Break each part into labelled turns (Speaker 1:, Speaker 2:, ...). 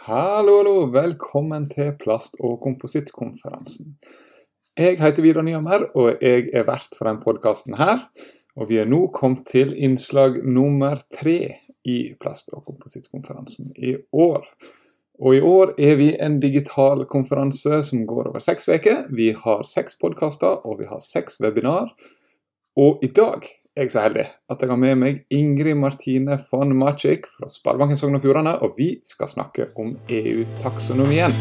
Speaker 1: Hallo, hallo. Velkommen til plast- og komposittkonferansen. Jeg heter Vidar Nyhammer, og jeg er vert for denne podkasten her. Og vi er nå kommet til innslag nummer tre i plast- og komposittkonferansen i år. Og i år er vi en digital konferanse som går over seks uker. Vi har seks podkaster, og vi har seks webinar. Og i dag jeg så heldig at jeg har med meg Ingrid Martine von Macic fra Sparebanken Sogn og Fjordane, og vi skal snakke om EU-taksonomien.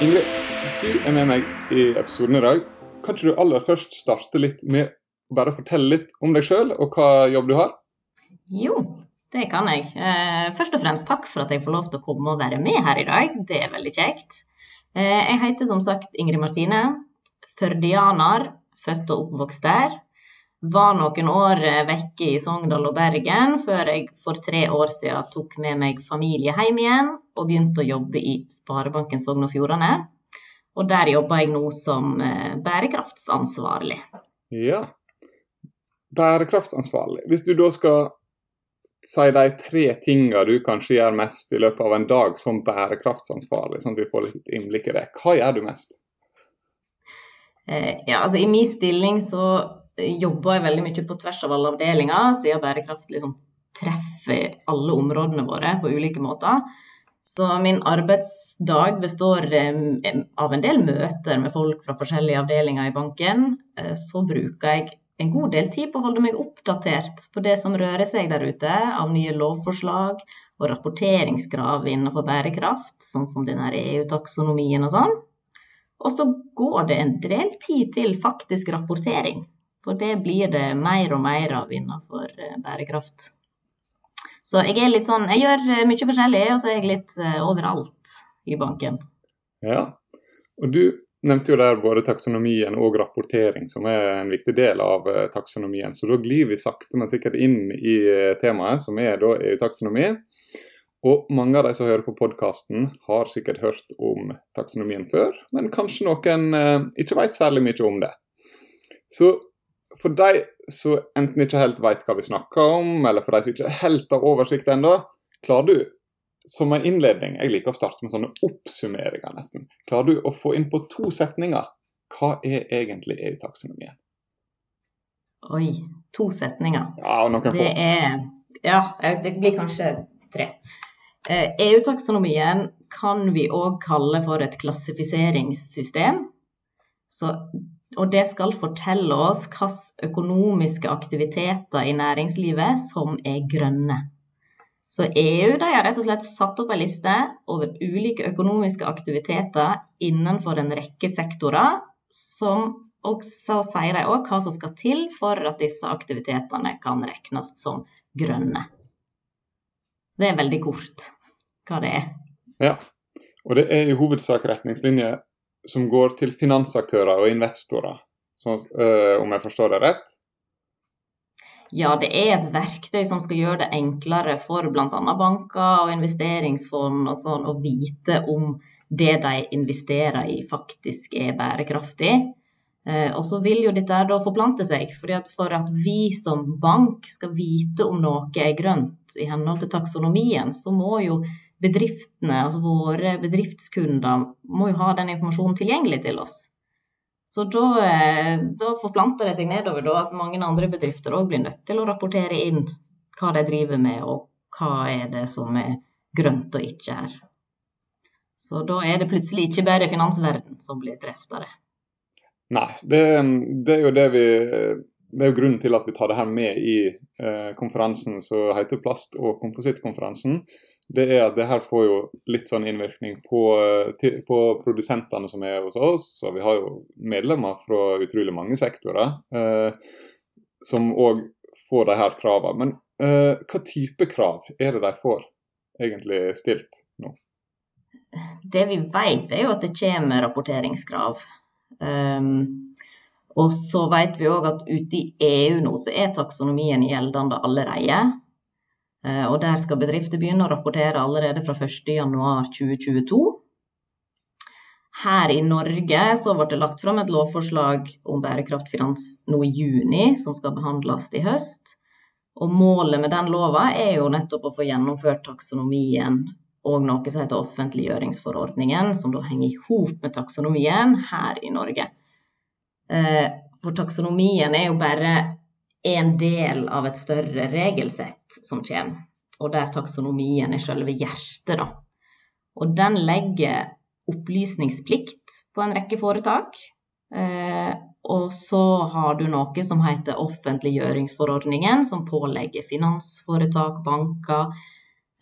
Speaker 1: Ingrid, du er med meg i episoden i dag. Kan ikke du aller først starte litt med bare fortelle litt om deg sjøl og hva jobb du har?
Speaker 2: Jo, det kan jeg. Eh, først og fremst takk for at jeg får lov til å komme og være med her i dag. Det er veldig kjekt. Eh, jeg heter som sagt Ingrid Martine. Førdianer, født og oppvokst der. Var noen år eh, vekke i Sogndal og Bergen før jeg for tre år siden tok med meg familie hjem igjen og begynte å jobbe i Sparebanken Sogn og Fjordane. Og der jobber jeg nå som bærekraftsansvarlig.
Speaker 1: Ja. Bærekraftsansvarlig. Hvis du da skal si de tre tinga du kanskje gjør mest i løpet av en dag som bærekraftsansvarlig, sånn at vi får litt innblikk i det, hva gjør du mest?
Speaker 2: Eh, ja, altså I min stilling så jobber jeg veldig mye på tvers av alle avdelinger, siden bærekraft liksom treffer alle områdene våre på ulike måter. Så min arbeidsdag består eh, av en del møter med folk fra forskjellige avdelinger i banken. Eh, så bruker jeg en god del tid på å holde meg oppdatert på det som rører seg der ute av nye lovforslag og rapporteringskrav innenfor bærekraft, sånn som denne EU-taksonomien og sånn. Og så går det en del tid til faktisk rapportering, for det blir det mer og mer av innenfor bærekraft. Så jeg er litt sånn Jeg gjør mye forskjellig, og så er jeg litt overalt i banken.
Speaker 1: Ja, og du nevnte jo der både taksonomien og rapportering, som er en viktig del av taksonomien. Så da glir vi sakte, men sikkert inn i temaet, som er da EU-taksonomi. Og mange av de som hører på podkasten, har sikkert hørt om taksonomien før, men kanskje noen eh, ikke vet særlig mye om det. Så for de som enten ikke helt vet hva vi snakker om, eller for de som ikke helt har oversikt ennå, klarer du som en innledning Jeg liker å starte med sånne oppsummeringer, nesten. Klarer du å få inn på to setninger hva er egentlig EU-taksonomien?
Speaker 2: Oi, to setninger.
Speaker 1: Ja, og noen få.
Speaker 2: Det er Ja, det blir kanskje tre. EU-taksonomien kan vi òg kalle for et klassifiseringssystem. Så, og det skal fortelle oss hvilke økonomiske aktiviteter i næringslivet som er grønne. Så EU de har rett og slett satt opp en liste over ulike økonomiske aktiviteter innenfor en rekke sektorer, som også sier de òg hva som skal til for at disse aktivitetene kan regnes som grønne. Det er veldig kort hva det er.
Speaker 1: Ja, og det er i hovedsak retningslinjer som går til finansaktører og investorer, så, øh, om jeg forstår det rett?
Speaker 2: Ja, det er et verktøy som skal gjøre det enklere for bl.a. banker og investeringsfond og sånn å vite om det de investerer i faktisk er bærekraftig. Eh, og så vil jo dette da forplante seg, fordi at for at vi som bank skal vite om noe er grønt i henhold til taksonomien, så må jo bedriftene, altså våre bedriftskunder, må jo ha den informasjonen tilgjengelig til oss. Så da, da forplanter det seg nedover da, at mange andre bedrifter òg blir nødt til å rapportere inn hva de driver med, og hva er det som er grønt og ikke er. Så da er det plutselig ikke bare finansverden som blir truffet av det.
Speaker 1: Nei, det, det, er jo det vi det er jo grunnen til at vi tar det her med i eh, konferansen som heter Plast- og komposittkonferansen det er at det her får jo litt sånn innvirkning på, på, produsentene som er hos oss. Og vi har jo medlemmer fra utrolig mange sektorer eh, som òg får de her kravene. Men eh, hva type krav er det de får egentlig stilt nå?
Speaker 2: Det vi vet er jo at det kommer rapporteringskrav. Um, og så vet vi òg at ute i EU nå så er taksonomien gjeldende allerede. Og der skal bedrifter begynne å rapportere allerede fra 1.1.2022. Her i Norge så ble det lagt fram et lovforslag om bærekraftfinans nå i juni, som skal behandles i høst. Og målet med den lova er jo nettopp å få gjennomført taksonomien og noe som heter offentliggjøringsforordningen, som da henger i hop med taksonomien her i Norge. Eh, for taksonomien er jo bare en del av et større regelsett som kommer, og der taksonomien er selve hjertet, da. Og den legger opplysningsplikt på en rekke foretak. Eh, og så har du noe som heter offentliggjøringsforordningen, som pålegger finansforetak, banker,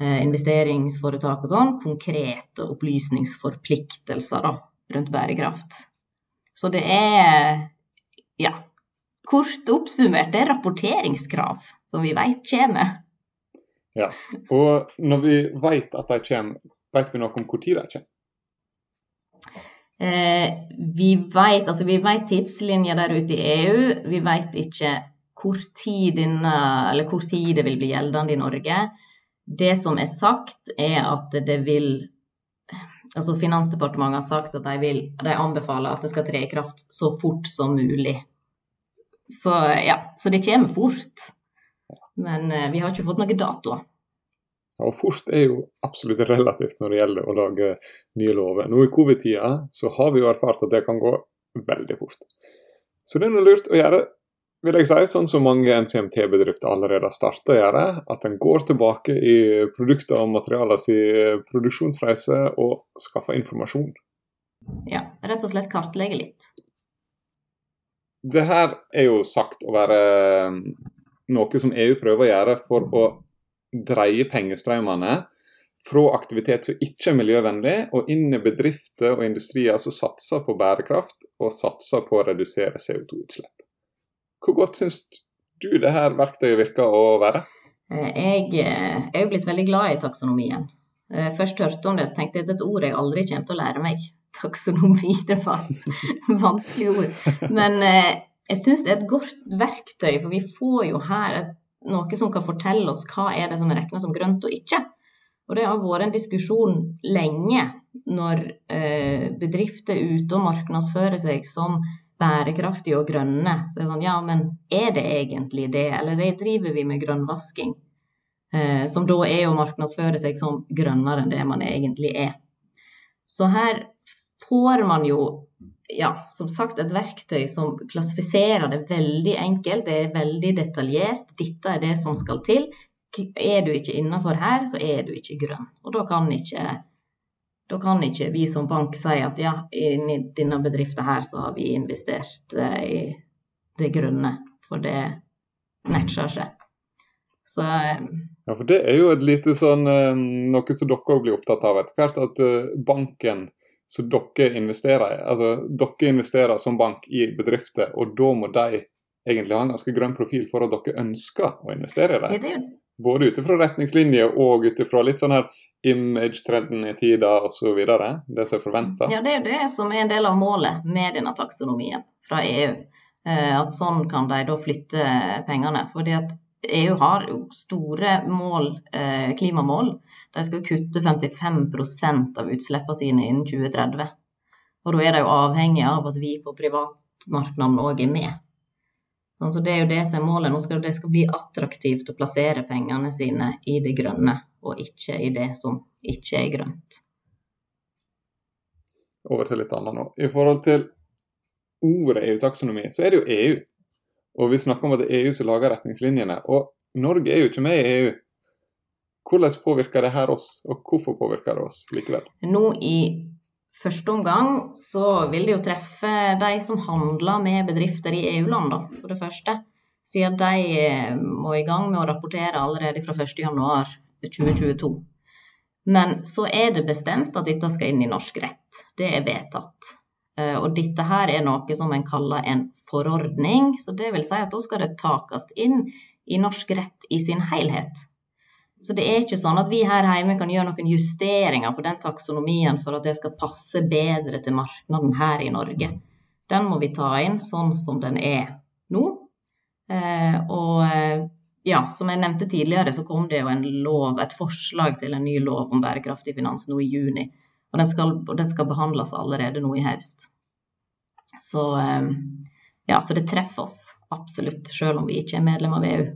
Speaker 2: eh, investeringsforetak og sånn konkrete opplysningsforpliktelser da, rundt bærekraft. Så det er, ja, kort oppsummert, det er rapporteringskrav som vi vet kommer.
Speaker 1: Ja, og når vi vet at de kommer, vet vi noe om tid de kommer?
Speaker 2: Eh, vi vet, altså vi vet tidslinjer der ute i EU. Vi vet ikke hvor tid, denne, eller hvor tid det vil bli gjeldende i Norge. Det som er sagt, er at det vil Altså Finansdepartementet har sagt at de, vil, de anbefaler at det skal tre i kraft så fort som mulig. Så ja, så det kommer fort. Men eh, vi har ikke fått noen datoer.
Speaker 1: Og fort er jo absolutt relativt når det gjelder å lage nye lover. Nå i covid-tida så har vi jo erfart at det kan gå veldig fort. Så det er noe lurt å gjøre, vil jeg si, sånn som mange NCMT-bedrifter allerede har starta å gjøre. At en går tilbake i produkter og materialer sin produksjonsreise og skaffer informasjon.
Speaker 2: Ja, rett og slett kartlegge litt.
Speaker 1: Det her er jo sagt å være noe som EU prøver å gjøre for å dreie pengestrømmene fra aktivitet som ikke er miljøvennlig, og inn i bedrifter og industrier som satser på bærekraft og satser på å redusere CO2-utslipp. Hvor godt syns du det her verktøyet virker å være?
Speaker 2: Eh, jeg eh, er jo blitt veldig glad i taksonomien. Eh, først hørte om det, så tenkte jeg at et ord jeg aldri kommer til å lære meg. Taksonomi, det var vanskelig ord. Men jeg syns det er et godt verktøy, for vi får jo her et noe som kan fortelle oss hva er det som er regna som grønt og ikke. Og det har vært en diskusjon lenge når eh, bedrifter er ute og markedsfører seg som bærekraftige og grønne. Så det er sånn, ja, men er det egentlig det, eller det driver vi med grønnvasking? Eh, som da er å markedsføre seg som grønnere enn det man egentlig er. Så her får man jo ja, som sagt et verktøy som klassifiserer det veldig enkelt. Det er veldig detaljert. Dette er det som skal til. Er du ikke innafor her, så er du ikke grønn. Og da kan ikke, da kan ikke vi som bank si at ja, i denne bedriften her så har vi investert eh, i det grønne, for det matcher seg.
Speaker 1: Så, eh, ja, for det er jo et lite sånn eh, noe som dere òg blir opptatt av etter hvert, at banken så dere investerer, altså, dere investerer som bank i bedrifter, og da må de egentlig ha en ganske grønn profil for at dere ønsker å investere i dem. Både ut ifra retningslinjer og ut ifra litt sånn her image-trenden i tida osv. Det som er forventa.
Speaker 2: Ja, det er det som er en del av målet med denne taksonomien fra EU. Eh, at sånn kan de da flytte pengene. Fordi at EU har jo store mål, eh, klimamål de skal kutte 55% av utslippene sine innen 2030. Og da er de jo avhengig av at vi på privatmarkedene òg er med. Så det er jo det som er målet. Nå skal det skal bli attraktivt å plassere pengene sine i det grønne, og ikke i det som ikke er grønt.
Speaker 1: Over til litt annet nå. I forhold til ordet EU-taksonomi, så er det jo EU. Og vi snakker om at det er EU som lager retningslinjene. Og Norge er jo ikke med i EU. Hvordan påvirker det her oss, og hvorfor påvirker det oss likevel?
Speaker 2: Nå i første omgang så vil det jo treffe de som handler med bedrifter i EU-land, for det første. Siden de eh, må i gang med å rapportere allerede fra 1.1.2022. Men så er det bestemt at dette skal inn i norsk rett. Det er vedtatt. Eh, og dette her er noe som en kaller en forordning, så det vil si at da skal det takast inn i norsk rett i sin helhet. Så det er ikke sånn at vi her hjemme kan gjøre noen justeringer på den taksonomien for at det skal passe bedre til markedet her i Norge. Den må vi ta inn sånn som den er nå. Eh, og eh, ja, som jeg nevnte tidligere, så kom det jo en lov, et forslag til en ny lov om bærekraftig finans nå i juni. Og den skal, den skal behandles allerede nå i høst. Så ja, så det treffer oss absolutt, selv om vi ikke er medlem av EU.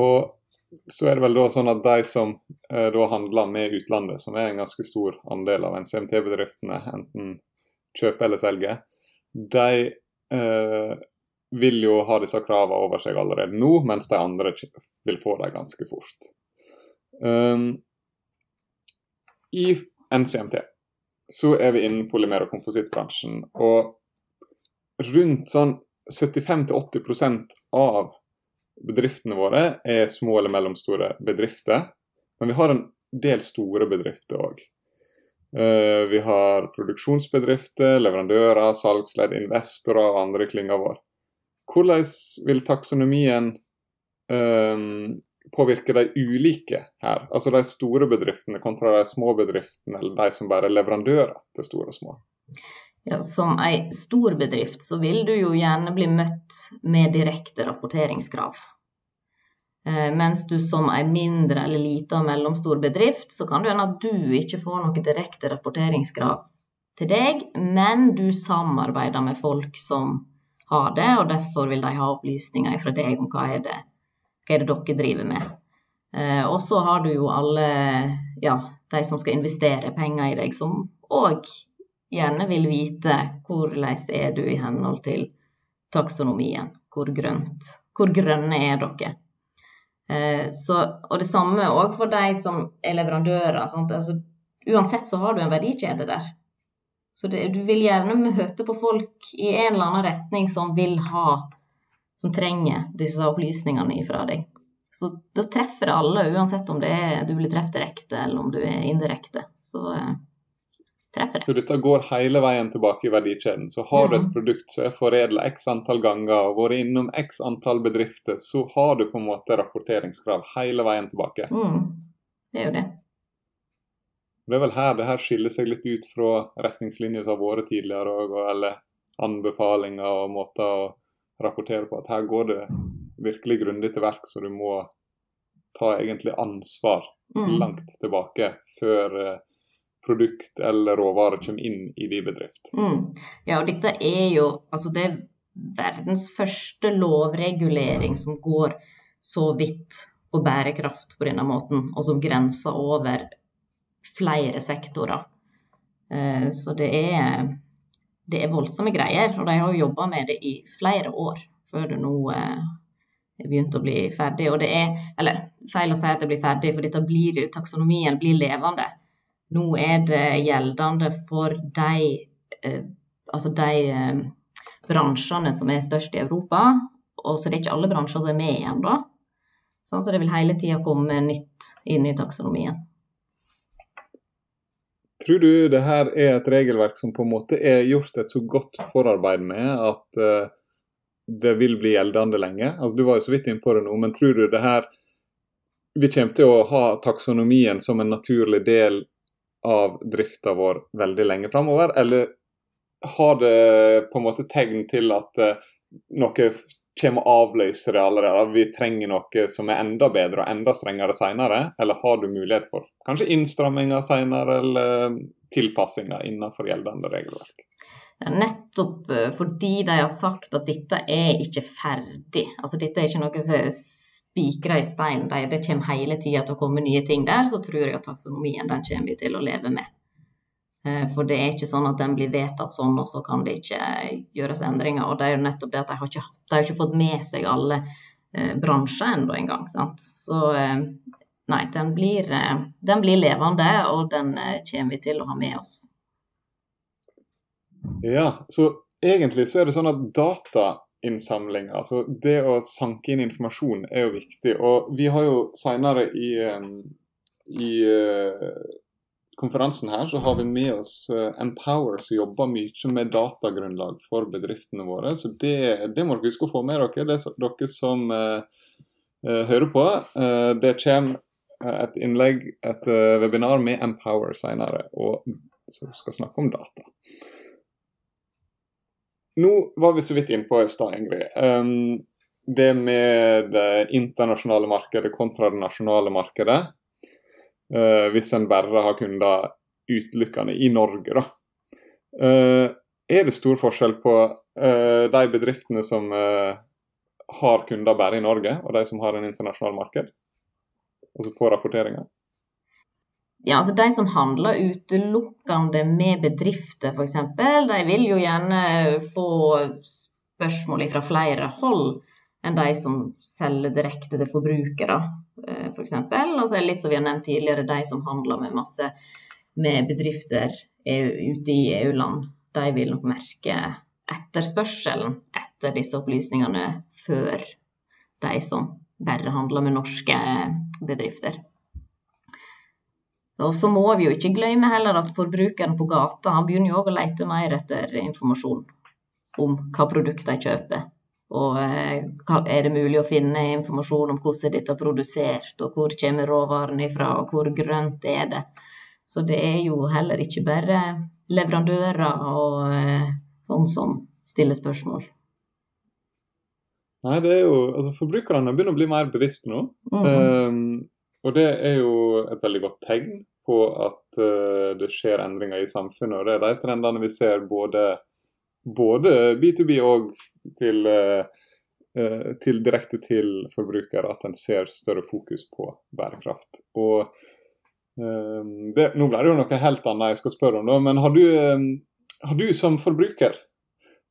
Speaker 1: Og så er det vel da sånn at de som eh, da handler med utlandet, som er en ganske stor andel av NCMT-bedriftene, enten kjøper eller selger, de eh, vil jo ha disse kravene over seg allerede nå, mens de andre vil få dem ganske fort. Um, I NCMT så er vi innen polymer- og komposittbransjen, og rundt sånn 75-80% av bedriftene våre er små eller mellomstore bedrifter. Men vi har en del store bedrifter òg. Eh, vi har produksjonsbedrifter, leverandører, salgsledd, investorer og andre klynger vår. Hvordan vil taksonomien um, påvirke de ulike her? Altså de store bedriftene kontra de små bedriftene, eller de som bare er leverandører til store og små?
Speaker 2: Ja, som ei stor bedrift så vil du jo gjerne bli møtt med direkte rapporteringskrav. Eh, mens du som ei mindre eller lita og mellomstor bedrift, så kan det hende at du ikke får noe direkte rapporteringskrav til deg, men du samarbeider med folk som har det, og derfor vil de ha opplysninger fra deg om hva er det, hva er det dere driver med. Eh, og så har du jo alle ja, de som skal investere penger i deg, som òg gjerne vil vite hvordan er du i henhold til taksonomien. Hvor grønt. Hvor grønne er dere? Eh, så, og det samme òg for de som er leverandører. Altså, uansett så har du en verdikjede der. Så det, du vil gjerne møte på folk i en eller annen retning som vil ha Som trenger disse opplysningene ifra deg. Så da treffer det alle, uansett om er, du blir truffet direkte eller om du er indirekte. Så eh, treffer det.
Speaker 1: Så dette går hele veien tilbake i verdikjeden. Så har mm. du et mm. produkt som er foredla x antall ganger og vært innom x antall bedrifter, så har du på en måte rapporteringskrav hele veien tilbake.
Speaker 2: Mm. Det er jo det.
Speaker 1: Det er vel her det her skiller seg litt ut fra retningslinjer som har vært tidligere òg, eller anbefalinger og måter å rapportere på. At her går det virkelig grundig til verk, så du må ta egentlig ansvar mm. langt tilbake før uh, produkt eller råvarer kommer inn i din bedrift.
Speaker 2: Mm. Ja, og dette er jo altså det er verdens første lovregulering som går så vidt på bærekraft på denne måten, og som grenser over flere sektorer. Eh, så det er, det er voldsomme greier, og de har jo jobba med det i flere år før det nå eh, begynt å bli ferdig. Og det er, eller feil å si at det blir ferdig, for dette blir, taksonomien blir levende. Nå er det gjeldende for de, eh, altså de eh, bransjene som er størst i Europa. Og så det er ikke alle bransjer som er med igjen, da. Sånn, så det vil hele tida komme nytt inn i taksonomien.
Speaker 1: Tror du det her er et regelverk som på en måte er gjort et så godt forarbeid med at uh, det vil bli gjeldende lenge? Altså, du var jo så vidt inne på det nå, men tror du det her Vi kommer til å ha taksonomien som en naturlig del av drifta vår veldig lenge framover, eller har det på en måte tegn til at uh, noe kommer å avløse det allerede? Vi trenger noe som er enda bedre og enda strengere senere? Eller har du mulighet for kanskje innstramminger senere, eller tilpassinger innenfor gjeldende regelverk?
Speaker 2: Nettopp eh, fordi de har sagt at dette er ikke ferdig. Altså dette er ikke noe som spikra i stein. De, det kommer hele tida til å komme nye ting der, så tror jeg at taksonomien den kommer vi til å leve med. Eh, for det er ikke sånn at den blir vedtatt sånn, og så kan det ikke gjøres endringer. Og det er jo nettopp det at de har ikke, har ikke fått med seg alle eh, bransjer ennå engang. Sant? Så eh, nei, den blir, den blir, levende, og den kommer vi til å ha med oss.
Speaker 1: Ja, så egentlig så er det sånn at data innsamling. Altså det å sanke inn informasjon er jo viktig. Og vi har jo seinere i, i uh, konferansen her så har vi med oss uh, Empower som jobber mye med datagrunnlag for bedriftene våre. Så det, det må dere huske å få med dere, det er dere som uh, hører på. det kommer et innlegg, et webinar med Empower seinere, og som skal snakke om data. Nå var vi så vidt innpå i stad, Ingrid. Um, det med det internasjonale markedet kontra det nasjonale markedet. Uh, hvis en bare har kunder utelukkende i Norge, da. Uh, er det stor forskjell på uh, de bedriftene som har kunder bare i Norge, og de som har en internasjonal marked? Altså på rapporteringa?
Speaker 2: Ja, altså De som handler utelukkende med bedrifter, f.eks., de vil jo gjerne få spørsmål fra flere hold enn de som selger direkte til forbrukere, f.eks. For og så er det litt som vi har nevnt tidligere, de som handler med masse med bedrifter ute i EU-land, de vil nok merke etterspørselen etter disse opplysningene før de som bare handler med norske bedrifter. Og så må vi jo ikke glemme heller at forbrukeren på gata han begynner jo òg å lete mer etter informasjon om hva produkt de kjøper. Og eh, er det mulig å finne informasjon om hvordan dette er produsert, og hvor kommer råvarene ifra, og hvor grønt er det. Så det er jo heller ikke bare leverandører og eh, sånn som stiller spørsmål.
Speaker 1: Nei, det er jo Altså, forbrukerne begynner å bli mer bevisste nå. Mm -hmm. um, og det er jo et veldig godt tegn på at uh, det skjer endringer i samfunnet. Og det er de trendene vi ser både, både B2B og til, uh, uh, til direkte til forbruker, at en ser større fokus på bærekraft. Og det, Nå ble det jo noe helt annet jeg skal spørre om, da, men har du, har du som forbruker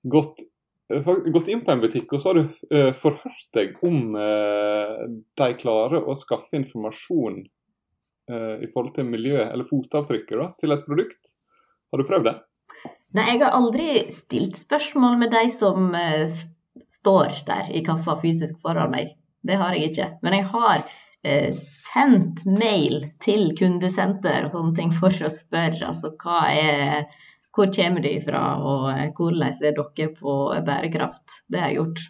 Speaker 1: gått Eh, gått inn på en butikk og så har du uh, forhørt deg om uh, de klarer å skaffe informasjon i forhold til miljø, eller fotavtrykket, da, til et produkt. Har du prøvd det?
Speaker 2: Nei, jeg har aldri stilt spørsmål med de som står der i kassa fysisk foran meg. Det har jeg ikke. Men jeg har sendt mail til kundesenter og sånne ting for å spørre altså hva er hvor kommer de fra, og eh, hvordan er dere på bærekraft? Det har jeg gjort.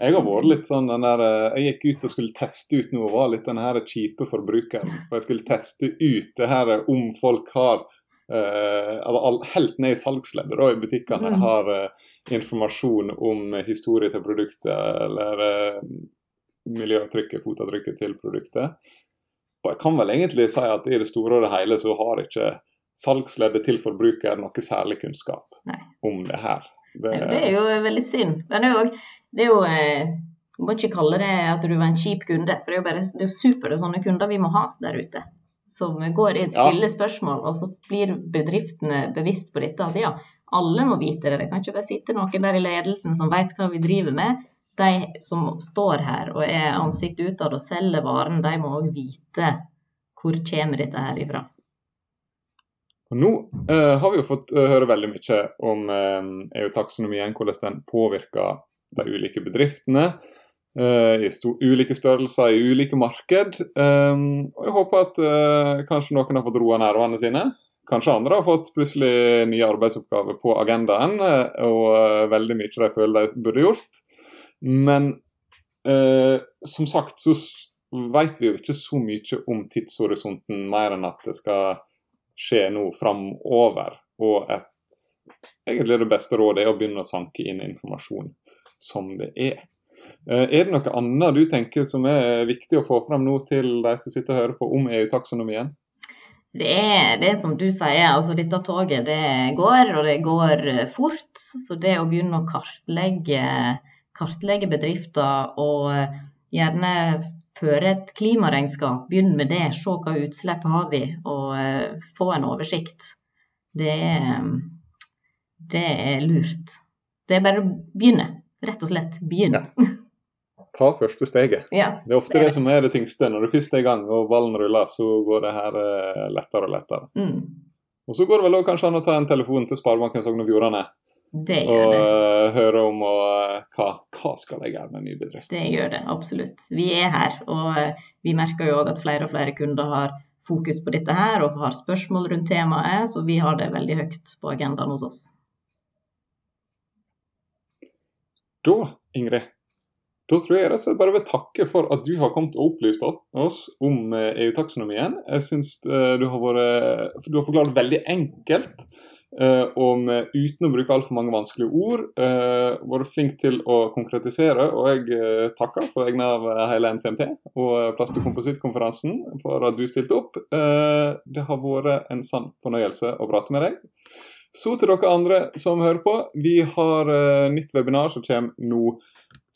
Speaker 1: Jeg har vært litt sånn den der, eh, Jeg gikk ut og skulle teste ut noe, var litt den her kjipe forbrukeren. For jeg skulle teste ut det her om folk har uh, Helt ned i salgsleddet i butikkene mm. har uh, informasjon om historie til produktet eller uh, miljøavtrykket, fotavtrykket til produktet. Og jeg kan vel egentlig si at i det store og det hele så har ikke salgsleddet til forbruker noe særlig kunnskap Nei. om det her.
Speaker 2: Det, det, er jo veldig synd. Men det er jo, det er jo eh, Du må ikke kalle det at du var en kjip kunde, for det er jo bare det er supre sånne kunder vi må ha der ute. Som går inn, stiller ja. spørsmål, og så blir bedriftene bevisst på dette. At ja, alle må vite det. Det kan ikke bare sitte noen der i ledelsen som vet hva vi driver med. De som står her og er ansikt utad og selger varen, de må òg vite hvor kommer dette her ifra.
Speaker 1: Og Nå uh, har vi jo fått uh, høre veldig mye om uh, EU-taksonomien, hvordan den påvirker de ulike bedriftene i ulike størrelser i ulike marked. Um, og Jeg håper at kanskje noen har fått roa nervene sine. Kanskje andre har fått plutselig nye arbeidsoppgaver på agendaen, og veldig mye de føler de burde gjort. Men som sagt så vet vi jo ikke så mye om tidshorisonten, mer enn at det skal skje nå framover. Og et, egentlig det beste rådet er å begynne å sanke inn informasjon som det er. Eh, er det noe annet du tenker som er viktig å få fram nå til de som sitter og hører på om EU-taksonomien?
Speaker 2: Det er det som du sier, altså dette toget det går, og det går fort. Så det å begynne å kartlegge, kartlegge bedrifter og gjerne føre et klimaregnskap, begynn med det, se hva utslipp har vi, og uh, få en oversikt. Det er, det er lurt. Det er bare å begynne, rett og slett. Begynn. Ja.
Speaker 1: Ta første steget. Ja, det er ofte det, det, som er det tyngste. Når du først er i gang og ballen ruller, så går det her uh, lettere og lettere. Mm. Og så går det vel også kanskje an å ta en telefon til Sparebanken Sogn og Fjordane
Speaker 2: det gjør det.
Speaker 1: Og uh, høre om og, hva, hva skal jeg gjøre med ny bedrift.
Speaker 2: Det gjør det, absolutt. Vi er her, og uh, vi merker jo òg at flere og flere kunder har fokus på dette her og har spørsmål rundt temaet, så vi har det veldig høyt på agendaen hos oss.
Speaker 1: Da, Ingrid, da tror jeg rett og slett bare vil takke for at du har kommet og opplyst oss om EU-taksonomien. Jeg syns du, du har forklart veldig enkelt Uh, og med, uten å bruke altfor mange vanskelige ord. Uh, vært flink til å konkretisere, og jeg uh, takker på vegne av hele NCMT og Plast- og komposittkonferansen for at du stilte opp. Uh, det har vært en sann fornøyelse å prate med deg. Så til dere andre som hører på. Vi har nytt webinar som kommer nå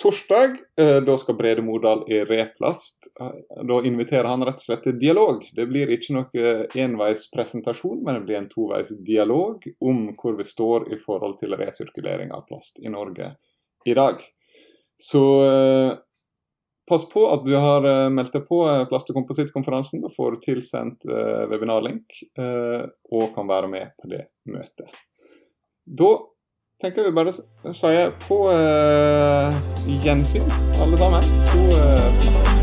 Speaker 1: torsdag. Eh, da skal Brede Modal i Replast. Eh, da inviterer han rett og slett til dialog. Det blir ikke noe enveispresentasjon, men det blir en toveis dialog om hvor vi står i forhold til resirkulering av plast i Norge i dag. Så eh, pass på at du har meldt deg på plast- og komposittkonferansen. Da får du tilsendt webinarlink og kan være med på det møtet. Da tenker vi bare sier på uh, gjensyn, alle sammen. Så uh, snakkes.